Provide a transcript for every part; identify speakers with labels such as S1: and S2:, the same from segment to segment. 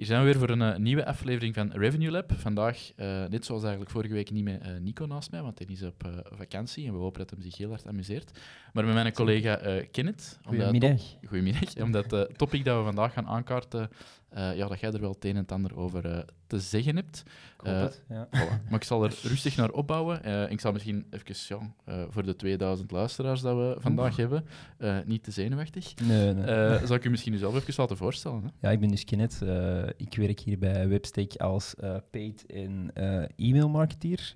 S1: Hier zijn we weer voor een uh, nieuwe aflevering van Revenue Lab. Vandaag, uh, net zoals eigenlijk vorige week, niet met uh, Nico naast mij, want hij is op vakantie en we hopen dat hij zich heel hard amuseert. Maar met mijn collega Kenneth.
S2: Goedemiddag.
S1: Goedemiddag. Omdat het topic dat we vandaag gaan aankaarten uh, ja, dat jij er wel het een en het ander over uh, te zeggen hebt.
S2: Uh, ja.
S1: voilà. Maar ik zal er rustig naar opbouwen. ik zal misschien even, ja, voor de 2000 luisteraars dat we vandaag hebben, niet te zenuwachtig.
S2: Nee, nee.
S1: zal ik u misschien zelf even laten voorstellen? Hè?
S2: Ja, ik ben dus Kenneth. ik werk hier bij Webstack als paid en e-mail marketeer.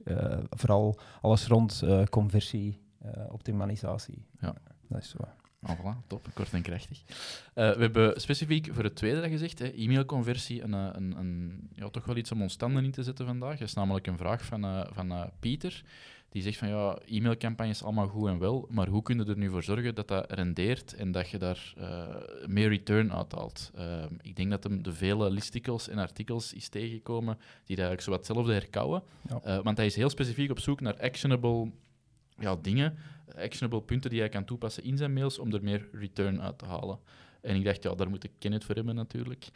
S2: vooral alles rond conversie, optimalisatie.
S1: Ja.
S2: Dat is zo.
S1: Oh, voilà, top, kort en krachtig. Uh, we hebben specifiek voor het tweede gezegd, e-mailconversie, een, eh, een, een, ja, toch wel iets om ons standen in te zetten vandaag. Dat is namelijk een vraag van, uh, van uh, Pieter. Die zegt van ja, e-mailcampagnes allemaal goed en wel, maar hoe kun je er nu voor zorgen dat dat rendeert en dat je daar meer return uithaalt? ik denk dat hem de vele listicles en artikels is tegengekomen die eigenlijk zo wat hetzelfde herkauwen. Ja. want hij is heel specifiek op zoek naar actionable ja, dingen actionable punten die hij kan toepassen in zijn mails om er meer return uit te halen. En ik dacht, ja, daar moet ik Kenneth voor hebben natuurlijk.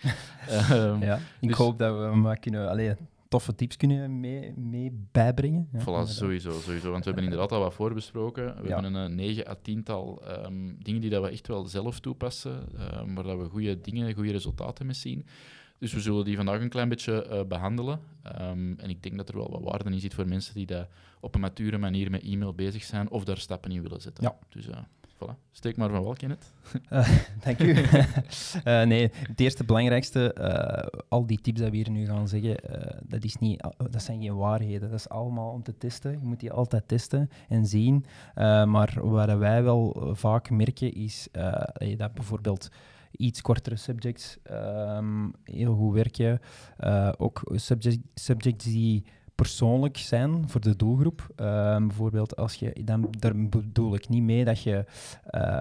S2: um, ja, ik dus- hoop dat we maar kunnen, allee, toffe tips kunnen mee, mee bijbrengen.
S1: Ja, voilà, sowieso, sowieso. Want we hebben inderdaad al wat voorbesproken. We hebben een 9 à 10-tal um, dingen die dat we echt wel zelf toepassen, um, waar dat we goede dingen, goede resultaten mee zien. Dus we zullen die vandaag een klein beetje uh, behandelen. Um, en ik denk dat er wel wat waarde in zit voor mensen die dat op een mature manier met e-mail bezig zijn of daar stappen in willen zetten.
S2: Ja.
S1: Dus uh, voilà. Steek maar van wel, Kenneth.
S2: Uh, dank u. nee, het eerste belangrijkste, al die tips die we hier nu gaan zeggen, dat, is niet, dat zijn geen waarheden. Dat is allemaal om te testen. Je moet die altijd testen en zien. maar wat wij wel vaak merken is dat bijvoorbeeld iets kortere subjects um, heel goed werken. Uh, ook subject, subjects die persoonlijk zijn voor de doelgroep. Um, bijvoorbeeld, als je, dan, daar bedoel ik niet mee dat je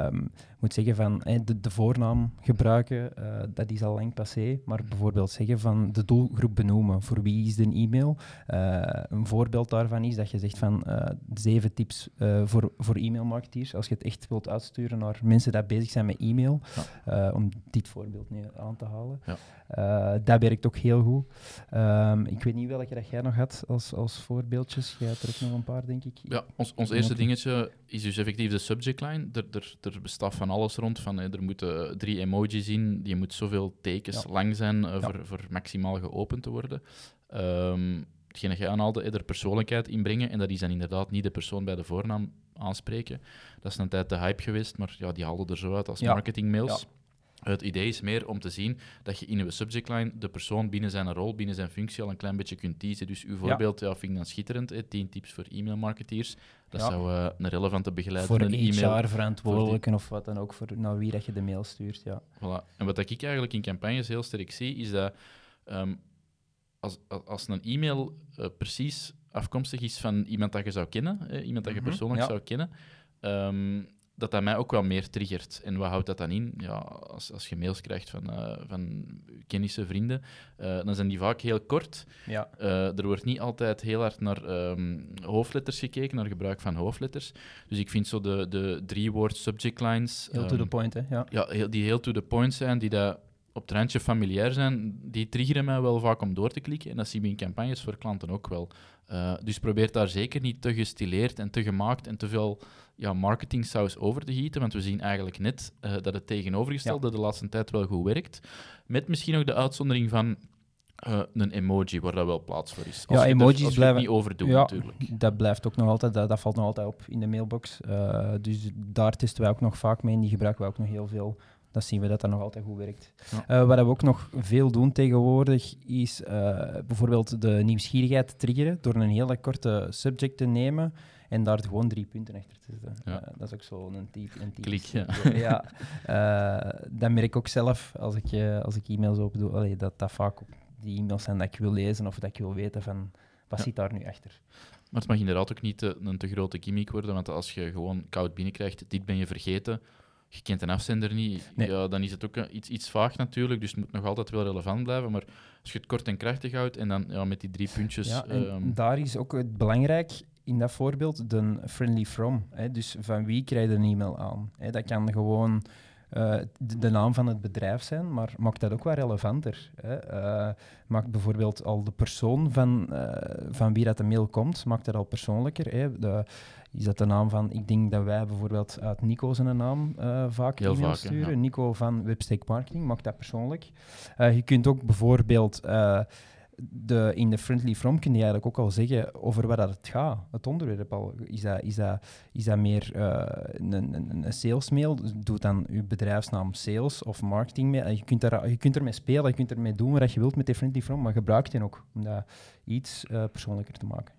S2: um, moet zeggen van de, de, voornaam gebruiken, uh, dat is al lang passé. Maar bijvoorbeeld zeggen van de doelgroep benoemen. Voor wie is de e-mail? Uh, een voorbeeld daarvan is dat je zegt van uh, zeven tips voor, voor e-mailmarketeers. Als je het echt wilt uitsturen naar mensen die bezig zijn met e-mail, ja. om dit voorbeeld nu aan te halen. Ja. dat werkt ook heel goed. Um, ik weet niet welke dat jij nog had als, als voorbeeldjes. Jij hebt er ook nog een paar, denk ik.
S1: Ja, ons, ons eerste dingetje is dus effectief de subject line. Er, er, er bestaat van alles rond. Van, er moeten drie emojis in, die moet zoveel tekens lang zijn uh, voor, voor maximaal geopend te worden. Um, hetgeen dat jij aanhaalde, er persoonlijkheid inbrengen. En dat is dan inderdaad niet de persoon bij de voornaam aanspreken. Dat is een tijd de hype geweest, maar ja, die haalden er zo uit als marketingmails. Ja. Het idee is meer om te zien dat je in uw subject line de persoon binnen zijn rol, binnen zijn functie al een klein beetje kunt teasen. Dus uw voorbeeld ja. vind ik dan schitterend. Hè? 10 tips voor e-mailmarketeers. Dat zou uh, een relevante begeleidende
S2: voor
S1: een
S2: e-mail... verantwoordelijke of wat dan ook, voor naar wie dat je de mail stuurt. Ja.
S1: Voilà. En wat ik eigenlijk in campagnes heel sterk zie, is dat um, als, als een e-mail uh, precies afkomstig is van iemand dat je zou kennen, iemand dat je mhm. persoonlijk zou kennen, um, dat dat mij ook wel meer triggert. En wat houdt dat dan in? Ja, als, als je mails krijgt van, uh, van kennissen, vrienden, uh, dan zijn die vaak heel kort.
S2: Ja.
S1: Uh, er wordt niet altijd heel hard naar um, hoofdletters gekeken, naar gebruik van hoofdletters. Dus ik vind zo de, de drie-woord subject lines...
S2: Heel um, to the point, hè? Ja,
S1: ja heel, die heel to the point zijn, die dat op het randje familiair zijn, die triggeren mij wel vaak om door te klikken. En dat zien we in campagnes voor klanten ook wel. Uh, dus probeer daar zeker niet te gestileerd en te gemaakt en te veel ja, marketing saus over te gieten, want we zien eigenlijk net uh, dat het tegenovergestelde ja. de laatste tijd wel goed werkt. Met misschien ook de uitzondering van uh, een emoji waar dat wel plaats voor is.
S2: Als ja, emojis
S1: er,
S2: blijven
S1: niet overdoen ja, natuurlijk.
S2: Dat blijft ook nog altijd, dat, dat valt nog altijd op in de mailbox. Uh, dus daar testen wij ook nog vaak mee en die gebruiken we ook nog heel veel dat zien we dat dat nog altijd goed werkt.
S1: Ja.
S2: Eh, wat we ook nog veel doen tegenwoordig, is eh, bijvoorbeeld de nieuwsgierigheid triggeren door een hele korte subject te nemen en daar gewoon drie punten achter te zetten.
S1: Ja.
S2: Eh, dat is ook zo een type. Een type
S1: Klik, ja.
S2: ja. Dat merk ik ook zelf als ik, als ik e-mails open doe, allee, dat dat vaak die e-mails zijn dat ik wil lezen of dat ik wil weten van wat
S1: Ja.
S2: zit daar nu achter.
S1: Maar het mag inderdaad ook niet te- een te grote gimmick worden, want als je gewoon koud binnenkrijgt, dit ben je vergeten, je kent een afzender niet,
S2: Nee.
S1: ja, dan is het ook een- iets, iets vaag natuurlijk, dus het moet nog altijd wel relevant blijven. Maar als je het kort en krachtig houdt en dan ja, met die drie puntjes...
S2: Ja,
S1: ehm,
S2: daar is ook het belangrijk in dat voorbeeld de friendly from. Hè? Dus van wie krijg je een e-mail aan? Hè? Dat kan gewoon eh, de, de naam van het bedrijf zijn, maar maakt dat ook wel relevanter. Hè? Eh, maakt bijvoorbeeld al de persoon van, eh, van wie dat de mail komt, maakt dat al persoonlijker. Hè? De, is dat de naam van, ik denk dat wij bijvoorbeeld uit Nico zijn naam vaak
S1: Heel vaak,
S2: sturen.
S1: ja.
S2: Nico van Webstack Marketing, maakt dat persoonlijk. Je kunt ook bijvoorbeeld de, in de friendly from kun je eigenlijk ook al zeggen over wat dat het gaat, het onderwerp al. Is dat, is dat, is dat meer eh, een, een, een salesmail? Doe dan je bedrijfsnaam sales of marketingmail. Je kunt, daar, je kunt ermee spelen, je kunt ermee doen wat je wilt met die friendly from, maar gebruik die ook om dat iets eh, persoonlijker te maken.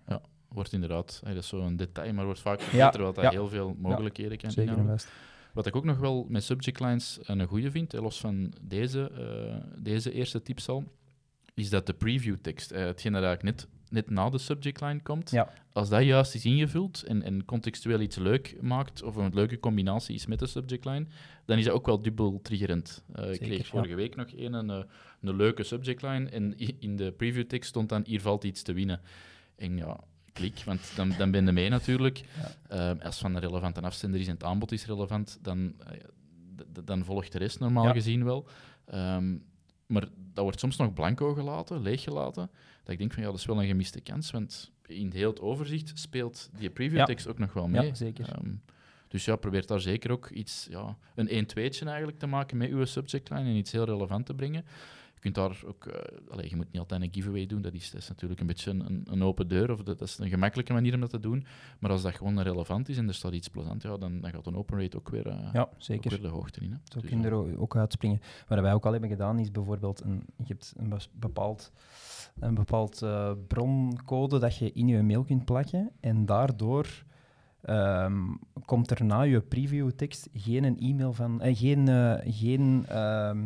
S1: wordt inderdaad, dat is zo'n detail, maar wordt vaak
S2: Ja,
S1: vergeten, terwijl dat
S2: ja.
S1: heel veel mogelijkheden kan
S2: Zeker en
S1: inhouden.
S2: best.
S1: Wat ik ook nog wel met subject lines een goede vind, los van deze, eh, deze eerste tips al, is dat de preview tekst, eh, hetgeen dat eigenlijk net, net na de subject line komt,
S2: Ja.
S1: als dat juist is ingevuld en, en contextueel iets leuk maakt, of een leuke combinatie is met de subject line, dan is dat ook wel dubbel triggerend. Eh, ik kreeg
S2: ja.
S1: vorige week nog een, een, eh, een leuke subject line en in de preview tekst stond dan hier valt iets te winnen. En ja, klik, want dan, dan ben je mee natuurlijk. Als van een relevante afzender is en het aanbod is relevant, dan, dan volgt de rest normaal gezien wel. Ehm, maar dat wordt soms nog blanco gelaten, leeggelaten. Dat ik denk van ja, dat is wel een gemiste kans, want in heel het overzicht speelt die preview tekst ook nog wel mee.
S2: Ja, zeker.
S1: Ehm, dus ja, probeer daar zeker ook iets, ja, een 1-2'tje eigenlijk te maken met uw subject line en iets heel relevant te brengen. Je kunt daar ook, eh, allee, je moet niet altijd een giveaway doen, dat is, dat is natuurlijk een beetje een, een open deur, of dat, dat is een gemakkelijke manier om dat te doen. Maar als dat gewoon relevant is en er staat iets plezant, ja, dan, dan gaat een open rate ook weer, eh,
S2: Ja,
S1: ook
S2: zeker.
S1: weer de hoogte in. Hè.
S2: Zo
S1: Dus,
S2: kun je er ook uitspringen. Wat wij ook al hebben gedaan is bijvoorbeeld, een, je hebt een bepaald, een bepaald eh, broncode dat je in je mail kunt plakken en daardoor ehm, komt er na je preview tekst geen een e-mail van, eh, geen, geen, ehm, eh,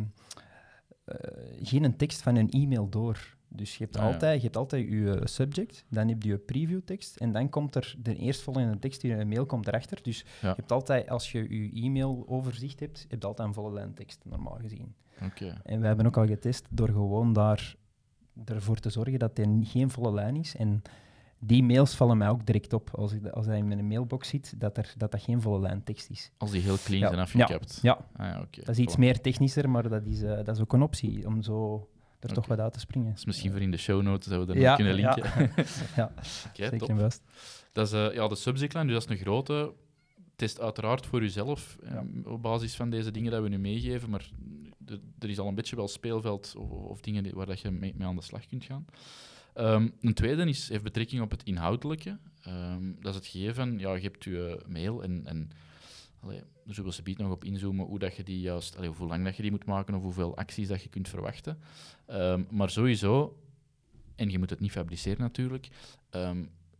S2: geen een tekst van een e-mail door. Dus je hebt,
S1: Ah, ja.
S2: altijd, je hebt altijd je subject, dan heb je je preview tekst en dan komt er de eerstvolgende tekst in je mail komt erachter. Dus
S1: Ja.
S2: je hebt altijd, als je je e-mail overzicht hebt, heb je altijd een volle lijn tekst, normaal gezien.
S1: Oké.
S2: En we hebben ook al getest door gewoon daar ervoor te zorgen dat er geen volle lijn is. En die mails vallen mij ook direct op als, ik, als hij in mijn mailbox zit, dat, er, dat dat geen volle lijn tekst is.
S1: Als die heel clean
S2: Ja.
S1: zijn afgekapt.
S2: Ja,
S1: Ah, ja, oké.
S2: dat is iets
S1: Voilà.
S2: meer technischer, maar dat is, eh, dat is ook een optie om zo er toch wat uit te springen.
S1: Dat is misschien voor in de show notes dat we dat
S2: Ja,
S1: kunnen
S2: ja.
S1: linken.
S2: Ja,
S1: Oké,
S2: zeker
S1: top. Dat is eh, ja, de subject line, dus dat is een grote. Test uiteraard voor uzelf
S2: Ja.
S1: eh, op basis van deze dingen dat we nu meegeven, maar er- er is al een beetje wel speelveld of, of dingen waar dat je mee, mee aan de slag kunt gaan. Ehm, een tweede is, heeft betrekking op het inhoudelijke. Ehm, dat is het gegeven van, ja, je hebt je mail en, en allee, daar zullen we ze nog op inzoomen hoe dat je die juist, allee, hoe lang dat je die moet maken of hoeveel acties dat je kunt verwachten. Ehm, maar sowieso, en je moet het niet fabriceren natuurlijk,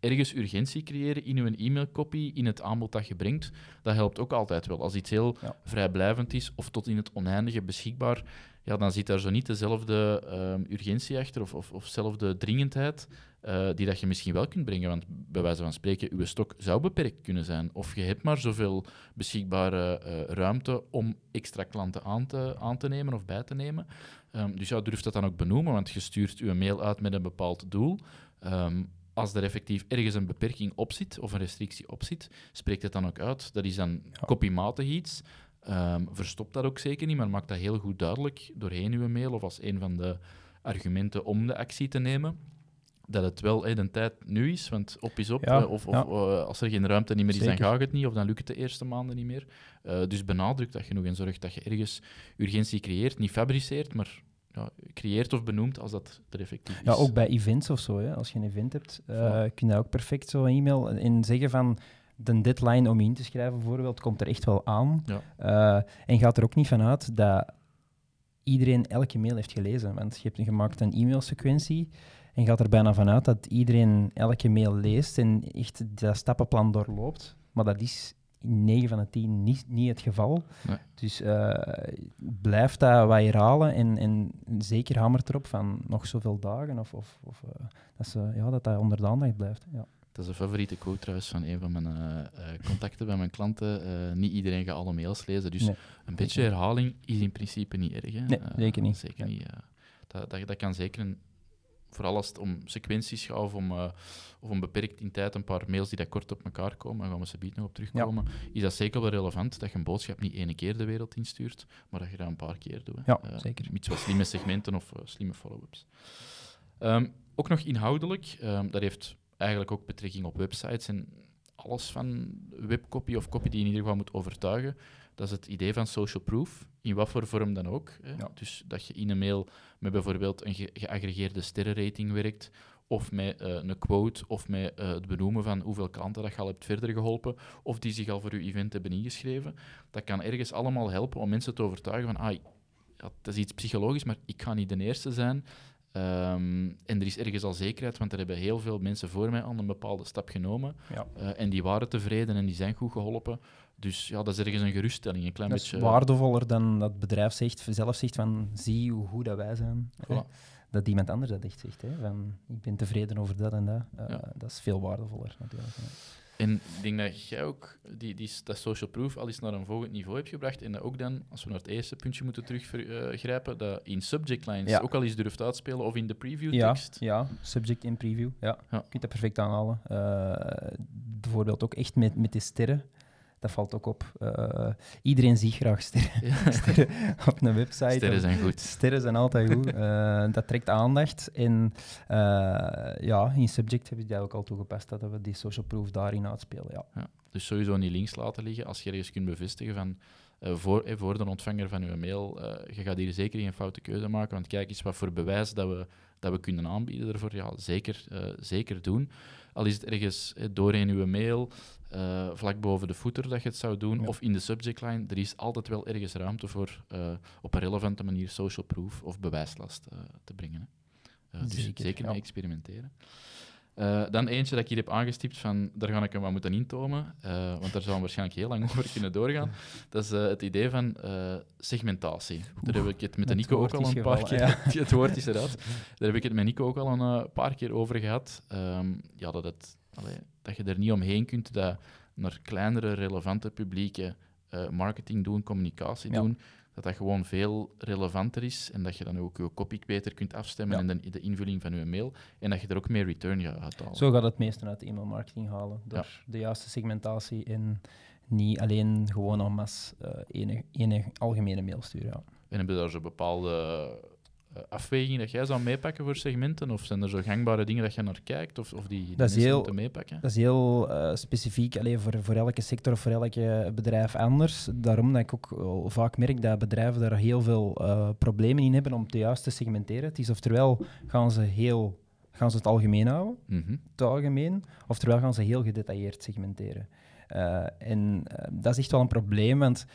S1: ergens urgentie creëren in je e-mailcopy, in het aanbod dat je brengt, dat helpt ook altijd wel. Als iets heel
S2: Ja.
S1: vrijblijvend is of tot in het oneindige beschikbaar, ja, dan zit daar zo niet dezelfde ehm, urgentie achter of, of, of dezelfde dringendheid eh, die dat je misschien wel kunt brengen. Want bij wijze van spreken, uw stok zou beperkt kunnen zijn. Of je hebt maar zoveel beschikbare eh, ruimte om extra klanten aan te, aan te nemen of bij te nemen. Ehm, dus ja, durf dat dan ook benoemen, want je stuurt je mail uit met een bepaald doel. Ehm, als er effectief ergens een beperking op zit of een restrictie op zit, spreek het dan ook uit. Dat is dan copymatig iets. Ehm, verstop dat ook zeker niet, maar maak dat heel goed duidelijk doorheen uw mail of als een van de argumenten om de actie te nemen. Dat het wel eh, de tijd nu is, want op is op.
S2: Ja,
S1: eh, of eh, als er geen ruimte niet meer is, dan gaat het niet. Of dan lukt het de eerste maanden niet meer. Eh, dus benadruk dat genoeg en zorg dat je ergens urgentie creëert. Niet fabriceert, maar ja, creëert of benoemt als dat er effectief is.
S2: Ja, ook bij events of zo. Hè. Als je een event hebt, kun je ook perfect zo een e-mail en zeggen van de deadline om je in te schrijven bijvoorbeeld komt er echt wel aan.
S1: Ja.
S2: Eh, en gaat er ook niet vanuit dat iedereen elke mail heeft gelezen. Want je hebt gemaakt een e-mailsequentie en gaat er bijna vanuit dat iedereen elke mail leest en echt dat stappenplan doorloopt. Maar dat is in 9 van de 10 niet, niet het geval.
S1: Nee.
S2: Dus uh, blijf dat wat herhalen en, en zeker hamert erop van nog zoveel dagen of, of, of uh, dat, ze, ja, dat dat onder de aandacht blijft. Ja.
S1: Dat is een favoriete quote trouwens van een van mijn uh, contacten bij mijn klanten. niet iedereen gaat alle mails lezen, dus
S2: Nee,
S1: een beetje herhaling is in principe niet erg. Hè?
S2: Nee, zeker niet.
S1: Zeker
S2: Nee.
S1: niet dat, dat, dat kan zeker een, vooral als het om sequenties gaat of om, of om beperkt in tijd een paar mails die dat kort op elkaar komen, daar gaan we ze biedt nog op terugkomen, is dat zeker wel relevant dat je een boodschap niet één keer de wereld instuurt, maar dat je dat een paar keer doet.
S2: Ja, zeker.
S1: Iets wat slimme segmenten of slimme follow-ups. Um, ook nog inhoudelijk, um, dat heeft eigenlijk ook betrekking op websites en alles van webcopy of copy die je in ieder geval moet overtuigen. Dat is het idee van social proof, in wat voor vorm dan ook. Hè.
S2: Ja.
S1: Dus dat je in een mail met bijvoorbeeld een ge geaggregeerde sterrenrating werkt, of met uh, een quote, of met uh, het benoemen van hoeveel klanten dat je al hebt verder geholpen, of die zich al voor je event hebben ingeschreven. Dat kan ergens allemaal helpen om mensen te overtuigen van, ah, ja, dat is iets psychologisch, maar ik ga niet de eerste zijn. Um, en er is ergens al zekerheid, want er hebben heel veel mensen voor mij al een bepaalde stap genomen.
S2: Ja.
S1: Uh, en die waren tevreden en die zijn goed geholpen. Dus ja, dat is ergens een geruststelling. Een klein
S2: dat
S1: beetje,
S2: is waardevoller dan dat bedrijf zegt, zelf zegt van zie hoe goed dat wij zijn.
S1: Voilà.
S2: Dat iemand anders dat echt zegt. Hè, van, ik ben tevreden over dat en dat. Uh,
S1: Ja.
S2: Dat is veel waardevoller natuurlijk. ja.
S1: En ik denk dat jij ook die, die, dat social proof al eens naar een volgend niveau hebt gebracht. En dat ook dan, als we naar het eerste puntje moeten teruggrijpen, dat in subject lines
S2: Ja.
S1: ook al eens durft uitspelen of in de preview
S2: Ja,
S1: tekst.
S2: ja, subject in preview. Ja.
S1: Ja.
S2: Je kunt dat perfect aanhalen. Uh, bijvoorbeeld ook echt met, met de sterren. Dat valt ook op. Uh, iedereen ziet graag sterren,
S1: Ja.
S2: sterren op een website.
S1: Sterren zijn goed.
S2: Sterren zijn altijd goed. Uh, dat trekt aandacht. En uh, ja, in Subject heb ik dat ook al toegepast, dat we die social proof daarin uitspelen. Ja.
S1: Ja, dus sowieso niet links laten liggen als je ergens kunt bevestigen van voor, eh, voor de ontvanger van uw mail, je gaat hier zeker geen foute keuze maken, want kijk eens wat voor bewijs dat we, dat we kunnen aanbieden ervoor. Ja, zeker, zeker doen. Al is het ergens eh, doorheen uw mail, uh, vlak boven de footer dat je het zou doen,
S2: Ja.
S1: of in de subject line, er is altijd wel ergens ruimte voor uh, op een relevante manier social proof of bewijslast uh, te brengen. Hè. dus
S2: Zeker,
S1: zeker
S2: ja.
S1: mee experimenteren. Dan eentje dat ik hier heb aangestipt van, daar ga ik hem wat moeten intomen, want daar zou we waarschijnlijk heel lang over kunnen doorgaan. Dat is het idee van segmentatie. Oeh, daar heb ik het met Nico ook al een paar keer...
S2: Ja.
S1: het woord is eruit. Daar heb ik het met Nico ook al een paar keer over gehad. Um, ja, dat, het, allee, dat je er niet omheen kunt dat naar kleinere, relevante publieken uh, marketing doen, communicatie
S2: Ja.
S1: doen, dat dat gewoon veel relevanter is en dat je dan ook je copy beter kunt afstemmen
S2: Ja.
S1: en de, de invulling van je mail en dat je er ook meer return gaat uithalen.
S2: Zo gaat het meeste uit de e-mailmarketing halen. Door
S1: Ja.
S2: de juiste segmentatie en niet alleen gewoon en masse uh, ene, ene algemene mail sturen. Ja.
S1: En heb je daar zo bepaalde afwegingen dat jij zou meepakken voor segmenten? Of zijn er zo gangbare dingen dat je naar kijkt of, of die, die
S2: Dat is
S1: mensen
S2: heel-
S1: moeten meepakken?
S2: Dat is heel eh, specifiek alleen voor, voor elke sector of voor elke bedrijf anders. Daarom dat ik ook vaak merk dat bedrijven daar heel veel eh, problemen in hebben om het juist te segmenteren. Het is oftewel gaan ze, heel, gaan ze het algemeen houden,
S1: Mhm.
S2: het algemeen, oftewel gaan ze heel gedetailleerd segmenteren. Eh, en eh, dat is echt wel een probleem, want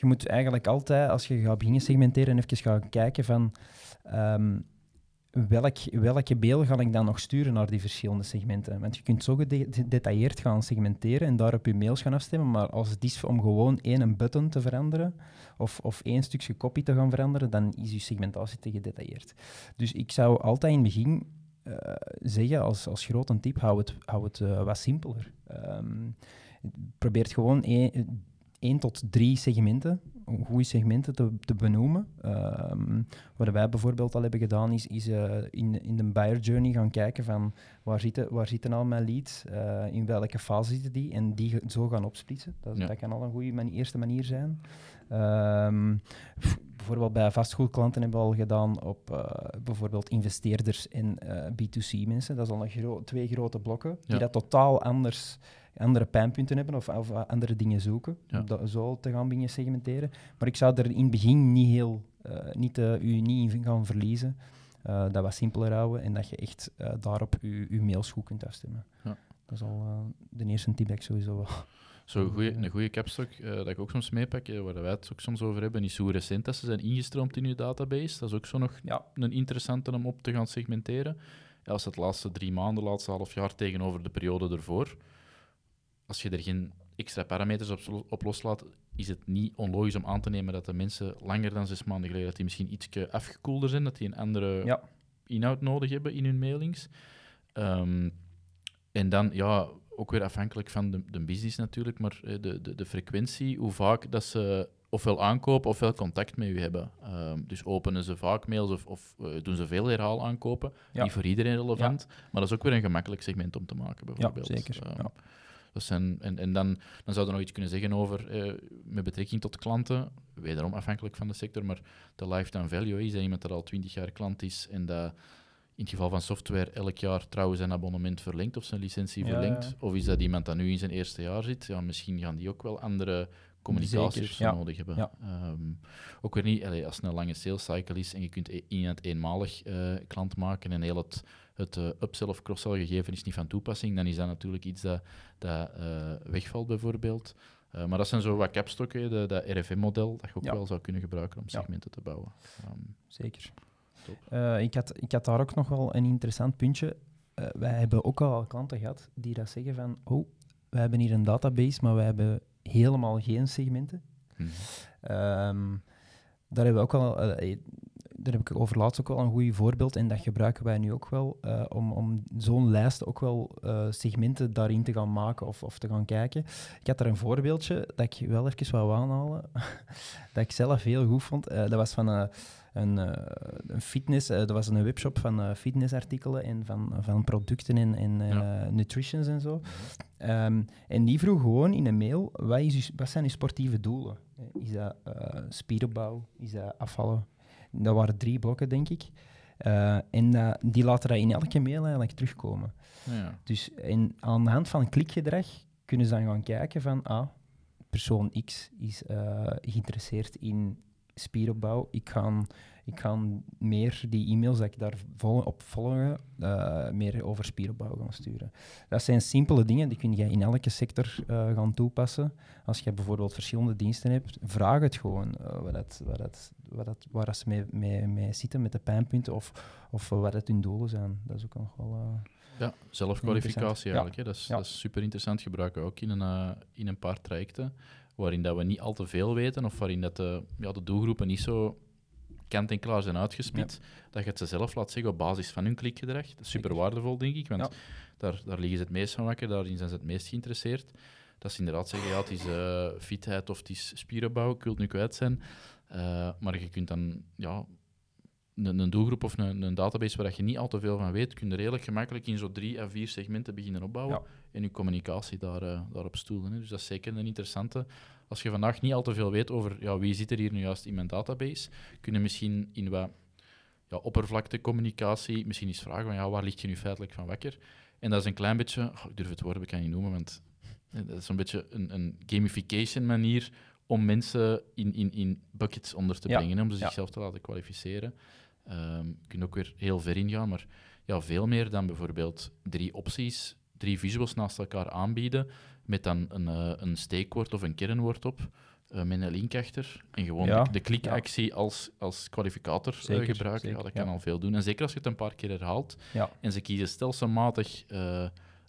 S2: je moet eigenlijk altijd, als je gaat beginnen segmenteren, even gaan kijken van ehm, welk, welke mail ga ik dan nog sturen naar die verschillende segmenten. Want je kunt zo gede- gedetailleerd gaan segmenteren en daarop je mails gaan afstemmen, maar als het is om gewoon één button te veranderen of, of één stukje copy te gaan veranderen, dan is je segmentatie te gedetailleerd. Dus ik zou altijd in het begin eh, zeggen, als, als grote tip, hou het, hou het eh, wat simpeler. Ehm probeer gewoon één, één tot drie segmenten, goede segmenten te, te benoemen. Ehm, wat wij bijvoorbeeld al hebben gedaan, is, is eh, in, in de buyer journey gaan kijken van waar zitten, waar zitten al mijn leads, eh, in welke fase zitten die, en die zo gaan opsplitsen. Dat,
S1: Ja.
S2: dat kan al een goede mani- eerste manier zijn. Ehm, bijvoorbeeld bij vastgoedklanten hebben we al gedaan op eh, bijvoorbeeld investeerders en eh, B2C-mensen. Dat is al een gro- twee grote blokken die dat totaal anders, andere pijnpunten hebben of, of andere dingen zoeken.
S1: Ja.
S2: Om dat zo te gaan beginnen segmenteren. Maar ik zou er in het begin niet heel, eh, niet, eh, u niet in gaan verliezen. Eh, dat wat simpeler houden en dat je echt daarop je, je mails goed kunt afstemmen. Dat is al de eerste tip dat ik sowieso wel...
S1: Zo goeie, een goede capstock uh, dat ik ook soms meepak, uh, waar wij het ook soms over hebben, is hoe recent dat ze zijn ingestroomd in je database. Dat is ook zo nog
S2: ja.
S1: een interessante om op te gaan segmenteren. Ja, als het laatste drie maanden, de laatste half jaar tegenover de periode ervoor, als je er geen extra parameters op, op loslaat, is het niet onlogisch om aan te nemen dat de mensen langer dan zes maanden geleden, dat die misschien iets afgekoelder zijn, dat die een andere
S2: ja.
S1: inhoud nodig hebben in hun mailings. Um, en dan, ja, ook weer afhankelijk van de, de business natuurlijk, maar de, de, de frequentie, hoe vaak dat ze ofwel aankopen ofwel contact met u hebben. Um, dus openen ze vaak mails of, of uh, doen ze veel herhaal aankopen.
S2: Ja.
S1: Niet voor iedereen relevant, ja. maar dat is ook weer een gemakkelijk segment om te maken, bijvoorbeeld.
S2: Ja, zeker.
S1: Um. Dat zijn, en en dan, dan zouden we nog iets kunnen zeggen over, uh, met betrekking tot klanten, wederom afhankelijk van de sector, maar de lifetime value is dat iemand dat al twintig jaar klant is en dat in het geval van software elk jaar trouwens zijn abonnement verlengt of zijn licentie
S2: Ja,
S1: verlengt.
S2: ja.
S1: Of is dat iemand dat nu in zijn eerste jaar zit? Ja, misschien gaan die ook wel andere communicaties
S2: Zeker,
S1: of zo
S2: ja.
S1: nodig hebben.
S2: Ja.
S1: Ehm, ook weer niet, allee, als het een lange sales cycle is en je kunt e- iemand eenmalig eh, klant maken en heel het, het eh, upsell of cross-sell gegeven is niet van toepassing, dan is dat natuurlijk iets dat, dat eh, wegvalt bijvoorbeeld. Maar dat zijn zo wat capstokken, de, dat RFM-model, dat je ook
S2: Ja.
S1: wel zou kunnen gebruiken om segmenten te bouwen. Ehm,
S2: Zeker.
S1: Top.
S2: Ik, had, ik had daar ook nog wel een interessant puntje. Wij hebben ook al klanten gehad die dat zeggen van, oh, we hebben hier een database, maar we hebben helemaal geen segmenten.
S1: mhm.
S2: Ehm, daar hebben we ook wel, eh, daar heb ik over laatst ook wel een goed voorbeeld en dat gebruiken wij nu ook wel eh, om, om zo'n lijst ook wel eh, segmenten daarin te gaan maken of, of te gaan kijken. Ik had daar een voorbeeldje dat ik wel even wou aanhalen, dat ik zelf heel goed vond. Dat was van een, eh, een fitness, eh, dat was een webshop van eh, fitnessartikelen en van, van producten en, en eh,
S1: Ja.
S2: nutritions en zo. Ehm, en die vroeg gewoon in een mail, wat, is uw- wat zijn uw sportieve doelen? Eh, Is dat eh, spieropbouw? Is dat afvallen? Dat waren drie blokken, denk ik. Eh, en die laten dat in elke mail eigenlijk terugkomen.
S1: Ja.
S2: Dus en aan de hand van klikgedrag kunnen ze dan gaan kijken van, ah, persoon X is eh, geïnteresseerd in spieropbouw. Ik ga, ik ga meer die e-mails dat ik daar vol, op volgen, eh, meer over spieropbouw gaan sturen. Dat zijn simpele dingen, die kun je in elke sector eh, gaan toepassen. Als je bijvoorbeeld verschillende diensten hebt, vraag het gewoon eh, wat dat, wat dat, wat dat, waar dat ze mee, mee, mee zitten met de pijnpunten of, of wat dat hun doelen zijn. Dat is ook nog wel...
S1: Ja, zelfkwalificatie eigenlijk. Hè. Dat, is,
S2: Ja.
S1: dat is super interessant. Gebruiken we ook in een, in een paar trajecten waarin dat we niet al te veel weten of waarin dat de, ja, de doelgroepen niet zo kant en klaar zijn uitgespit, dat je het ze zelf laat zeggen op basis van hun klikgedrag. Dat is super waardevol, denk ik, want
S2: Ja.
S1: daar, daar liggen ze het meest van wakker, daarin zijn ze het meest geïnteresseerd. Dat ze inderdaad zeggen, ja, het is eh, fitheid of het is spierenbouw, ik wil het nu kwijt zijn. Eh, maar je kunt dan ja, een, een doelgroep of een, een database waar je niet al te veel van weet, kun je redelijk gemakkelijk in zo drie à vier segmenten beginnen opbouwen
S2: Ja.
S1: en je communicatie daar, eh, daarop stoelen. Hè. Dus dat is zeker een interessante. Als je vandaag niet al te veel weet over ja, wie zit er hier nu juist in mijn database, kun je misschien in wat ja, oppervlaktecommunicatie misschien eens vragen van ja, waar ligt je nu feitelijk van wakker? En dat is een klein beetje, oh, ik durf het woord, ik kan niet noemen, want dat is een beetje een, een gamification manier om mensen in, in, in buckets onder te brengen, om ze
S2: ja.
S1: zichzelf te laten kwalificeren. Ehm je kunt ook weer heel ver ingaan, maar ja, veel meer dan bijvoorbeeld drie opties, drie visuals naast elkaar aanbieden, met dan een, eh, een steekwoord of een kernwoord op, eh, met een link achter, en gewoon
S2: Ja,
S1: de, de klikactie als, als kwalificator eh,
S2: Zeker,
S1: gebruiken. ja, dat kan
S2: ja.
S1: al veel doen. En zeker als je het een paar keer herhaalt,
S2: Ja.
S1: en ze kiezen stelselmatig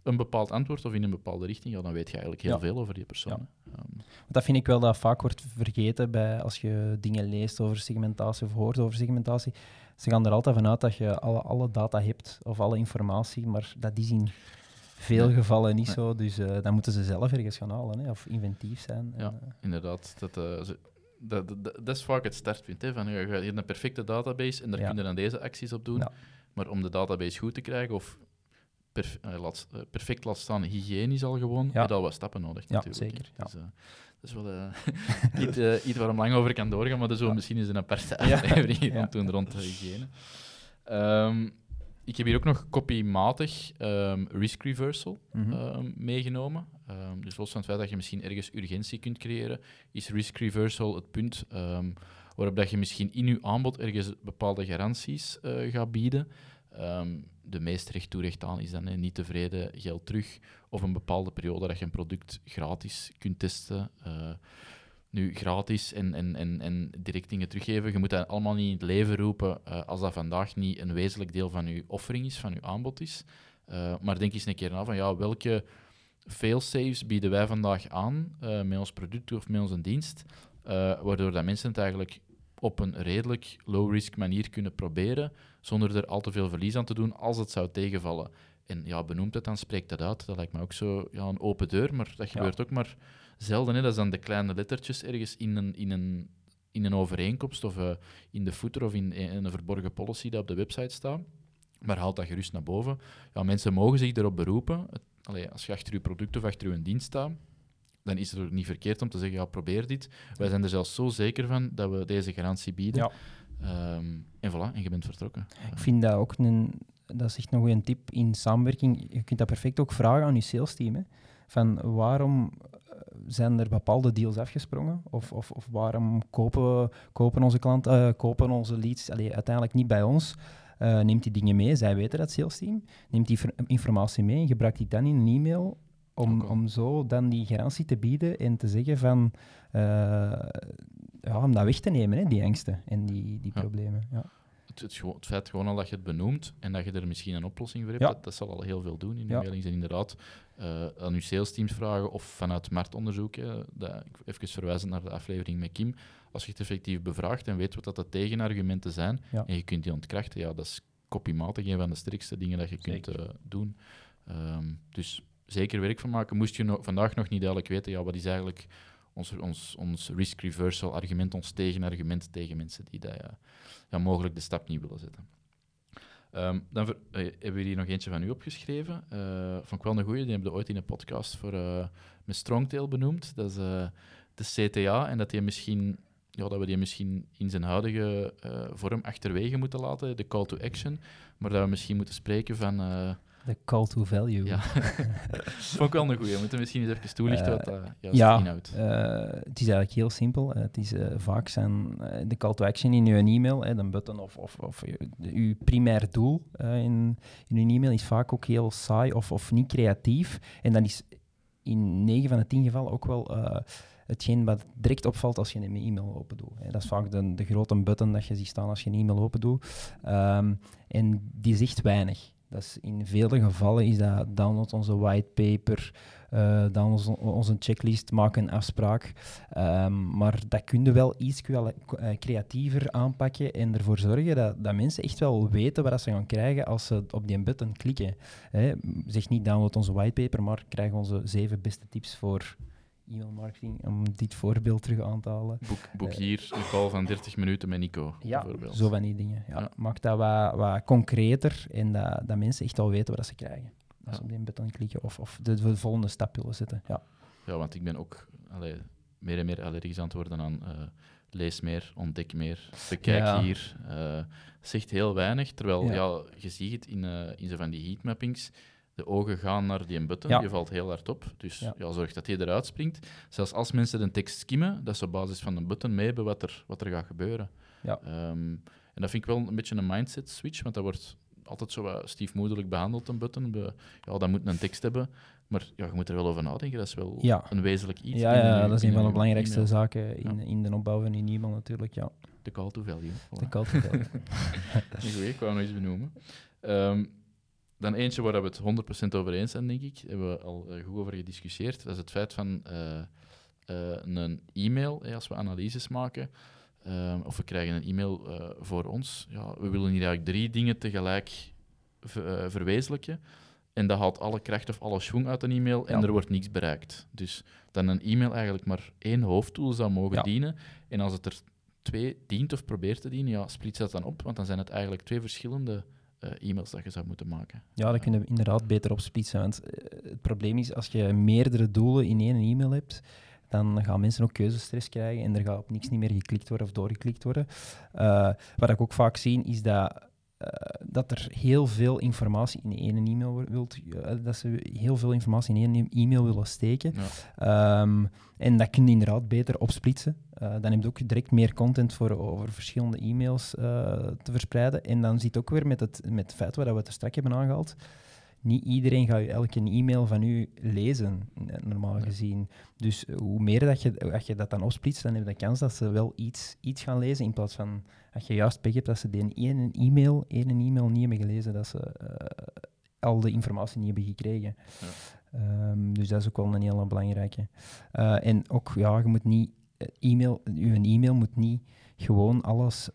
S1: een bepaald antwoord of in een bepaalde richting, ja, dan weet je eigenlijk heel
S2: Ja.
S1: veel over die persoon. hè. Ehm,
S2: Dat vind ik wel dat vaak wordt vergeten bij, als je dingen leest over segmentatie of hoort over segmentatie. Ze gaan er altijd vanuit dat je alle, alle data hebt of alle informatie, maar dat is in veel
S1: Nee.
S2: gevallen niet
S1: Nee.
S2: zo. Dus eh, dan moeten ze zelf ergens gaan halen hè, of inventief zijn.
S1: Ja.
S2: En, eh,
S1: inderdaad, dat, eh, ze- dat, dat, dat- dat is vaak het startpunt. Hè, van, je hebt een perfecte database en daar
S2: Ja.
S1: kun je dan deze acties op doen.
S2: Ja.
S1: Maar om de database goed te krijgen, of perf- laat, perfect laat staan, hygiënisch al gewoon,
S2: Ja.
S1: heb je al wat stappen nodig
S2: Ja,
S1: natuurlijk. hè.
S2: zeker, ja.
S1: Dus, dat is wel eh, iets, eh, iets waar we lang over kan doorgaan, maar dat is wel
S2: Ja.
S1: misschien eens een aparte aflevering
S2: Ja.
S1: rond doen rond de hygiëne. Ehm, ik heb hier ook nog copymatig ehm, risk reversal
S2: mhm.
S1: ehm, meegenomen. Dus los van het feit dat je misschien ergens urgentie kunt creëren, is risk reversal het punt waarop dat je misschien in je aanbod ergens bepaalde garanties eh, gaat bieden. Ehm, de meest recht toe recht aan is dan niet tevreden, geld terug. Of een bepaalde periode dat je een product gratis kunt testen. Uh, nu, gratis en, en, en, en direct dingen teruggeven, je moet dat allemaal niet in het leven roepen uh, als dat vandaag niet een wezenlijk deel van je offering is, van je aanbod is. Uh, maar denk eens een keer na van ja, welke failsafes bieden wij vandaag aan met ons product of met onze dienst, waardoor dat mensen het eigenlijk op een redelijk low-risk manier kunnen proberen, zonder er al te veel verlies aan te doen als het zou tegenvallen. En ja, benoemt het dan, spreekt dat uit. Dat lijkt me ook zo ja, een open deur, maar dat gebeurt ook maar zelden. Hè. Dat is dan de kleine lettertjes ergens in een, in een, in een overeenkomst of uh, in de footer of in, in, een verborgen policy dat op de website staat. Maar haalt dat gerust naar boven. Ja, mensen mogen zich erop beroepen. Het, allee, als je achter je product of achter je dienst staat, dan is het niet verkeerd om te zeggen, ja, probeer dit. Wij zijn er zelfs zo zeker van dat we deze garantie bieden.
S2: Ja.
S1: Um, en voilà, en je bent vertrokken.
S2: Ik vind dat ook een, dat is echt nog een tip in samenwerking. Je kunt dat perfect ook vragen aan je sales team. Hè. Van waarom zijn er bepaalde deals afgesprongen? Of, of, of waarom kopen, kopen onze klanten, uh, kopen onze leads allee, uiteindelijk niet bij ons? Uh, neemt die dingen mee, zij weten dat sales team. Neemt die informatie mee en gebruikt die dan in een e-mail om, om zo dan die garantie te bieden en te zeggen van... Uh, ja, om dat weg te nemen, hè, die angsten en die, die problemen. Ja.
S1: Het, het, het, feit gewoon al dat je het benoemt en dat je er misschien een oplossing voor hebt, ja. dat, dat, zal al heel veel doen in de ja. mailings. En inderdaad, uh, aan je sales teams vragen of vanuit marktonderzoek, hè, dat, even verwijzen naar de aflevering met Kim, als je het effectief bevraagt en weet wat dat de tegenargumenten zijn en je kunt die ontkrachten, ja, dat is kopie-matig een van de sterkste dingen dat je kunt uh, doen. Um, dus zeker werk van maken. Moest je vandaag nog niet duidelijk weten, ja, wat is eigenlijk ons, ons, ons risk reversal argument, ons tegenargument tegen mensen die dat, ja, ja, mogelijk de stap niet willen zetten. Um, dan uh, hebben we hier nog eentje van u opgeschreven. Uh, vond ik wel een goeie. Die hebben we ooit in een podcast voor, uh, met Strongtail benoemd. Dat is de CTA. En dat, die misschien, ja, dat we die misschien in zijn huidige vorm achterwege moeten laten, de call to action. Maar dat we misschien moeten spreken van
S2: de call to value.
S1: Ja. Vond ik wel een goeie. We moeten misschien eens even toelichten wat dat juist ja, inhoudt.
S2: Uh, het is eigenlijk heel simpel. het is vaak zijn de call to action in uw e-mail, de button of, of, of uw primair doel in, in uw e-mail is vaak ook heel saai of, of niet creatief. En dan is in 9 van de 10 gevallen ook wel hetgeen wat direct opvalt als je een e-mail open doet. Dat is vaak de, de grote button dat je ziet staan als je een e-mail open doet. Um, en die zegt weinig. Dat in vele gevallen is dat download onze whitepaper, uh, download onze, checklist, maak een afspraak. Um, maar dat kun je wel iets creatiever aanpakken en ervoor zorgen dat, dat mensen echt wel weten wat ze gaan krijgen als ze op die button klikken. Hè. Zeg niet download onze whitepaper, maar krijg onze zeven beste tips voor e-mail marketing, om dit voorbeeld terug aan te halen.
S1: Boek, boek hier een call van 30 minuten met Nico,
S2: ja,
S1: bijvoorbeeld.
S2: zo van die dingen. Ja. ja. Maak dat wat, wat concreter en dat, dat mensen echt al weten wat ze krijgen. Als ze op die button klikken of, of de, de, volgende stap willen zetten. Ja,
S1: ja want ik ben ook allee, meer en meer allergisch aan het worden aan uh, lees meer, ontdek meer, bekijk ja. hier. Uh, zegt heel weinig, terwijl ja. je ziet het in, uh, in zo van die heatmappings de ogen gaan naar die button, ja. die valt heel hard op. Dus ja. ja. zorg dat die eruit springt. Zelfs als mensen de tekst skimmen, dat ze op basis van een button mee hebben wat er, wat er gaat gebeuren.
S2: Ja.
S1: Um, en dat vind ik wel een beetje een mindset switch, want dat wordt altijd zo stiefmoederlijk behandeld, een button. Ja, dat moet een tekst hebben. Maar ja, je moet er wel over nadenken. Dat is wel
S2: ja.
S1: een wezenlijk iets.
S2: Ja, ja dat is een van de belangrijkste zaken in, in de opbouw van je e-mail natuurlijk. Ja.
S1: De call to value.
S2: De call to value.
S1: ik wou nog eens benoemen. Um, dan eentje waar we het 100% over eens zijn, denk ik. Daar hebben we al uh, goed over gediscussieerd. Dat is het feit van uh, uh, een e-mail, als we analyses maken, of we krijgen een e-mail voor ons. Ja, we willen hier eigenlijk drie dingen tegelijk ver, verwezenlijken. En dat haalt alle kracht of alle schwung uit een e-mail en ja. er wordt niets bereikt. Dus dan een e-mail eigenlijk maar één hoofdtool zou mogen ja. dienen. En als het er twee dient of probeert te dienen, ja, splits dat dan op, want dan zijn het eigenlijk twee verschillende e-mails dat je zou moeten maken.
S2: Ja, dat kunnen we inderdaad beter opsplitsen. Want uh, het probleem is, als je meerdere doelen in één e-mail hebt, dan gaan mensen ook keuzestress krijgen en er gaat op niks niet meer geklikt worden of doorgeklikt worden. Uh, wat ik ook vaak zie, is dat eh, dat er heel veel informatie in één e-mail wilt, eh, dat ze heel veel informatie in één e-mail willen steken.
S1: Ja.
S2: Ehm, en dat kun je inderdaad beter opsplitsen. Eh, dan heb je ook direct meer content voor over verschillende e-mails eh, te verspreiden. En dan zit ook weer met het, met het feit waar we het er straks hebben aangehaald. Niet iedereen gaat je elke e-mail van u lezen, eh, normaal
S1: Nee.
S2: gezien. Dus hoe meer dat je, als je dat dan opsplitst, dan heb je de kans dat ze wel iets, iets gaan lezen. In plaats van, als je juist pech hebt dat ze die ene e-mail, ene e-mail niet hebben gelezen, dat ze eh, al de informatie niet hebben gekregen. Ehm, dus dat is ook wel een hele belangrijke. Eh, en ook, ja, je moet niet, e-mail, uw e-mail moet niet gewoon alles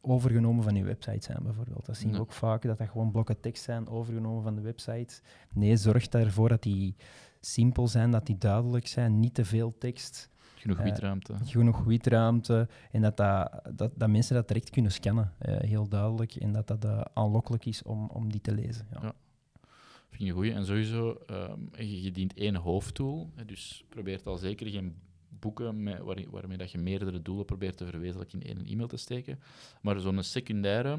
S2: overgenomen van je website zijn, bijvoorbeeld. Dat zien we ook vaak, dat dat gewoon blokken tekst zijn overgenomen van de website. Nee, zorg ervoor dat die simpel zijn, dat die duidelijk zijn, niet te veel tekst,
S1: Genoeg
S2: Eh,
S1: witruimte.
S2: genoeg witruimte en dat, dat, dat, dat mensen dat direct kunnen scannen, eh, heel duidelijk, en dat dat eh, aanlokkelijk is om, om die te lezen. Ja.
S1: Ja. Vind je een goeie. En sowieso, ehm, je, je dient één hoofddoel. hè, Dus probeer al zeker geen boeken met, waar, waarmee dat je meerdere doelen probeert te verwezenlijken in één e-mail te steken. Maar zo'n secundaire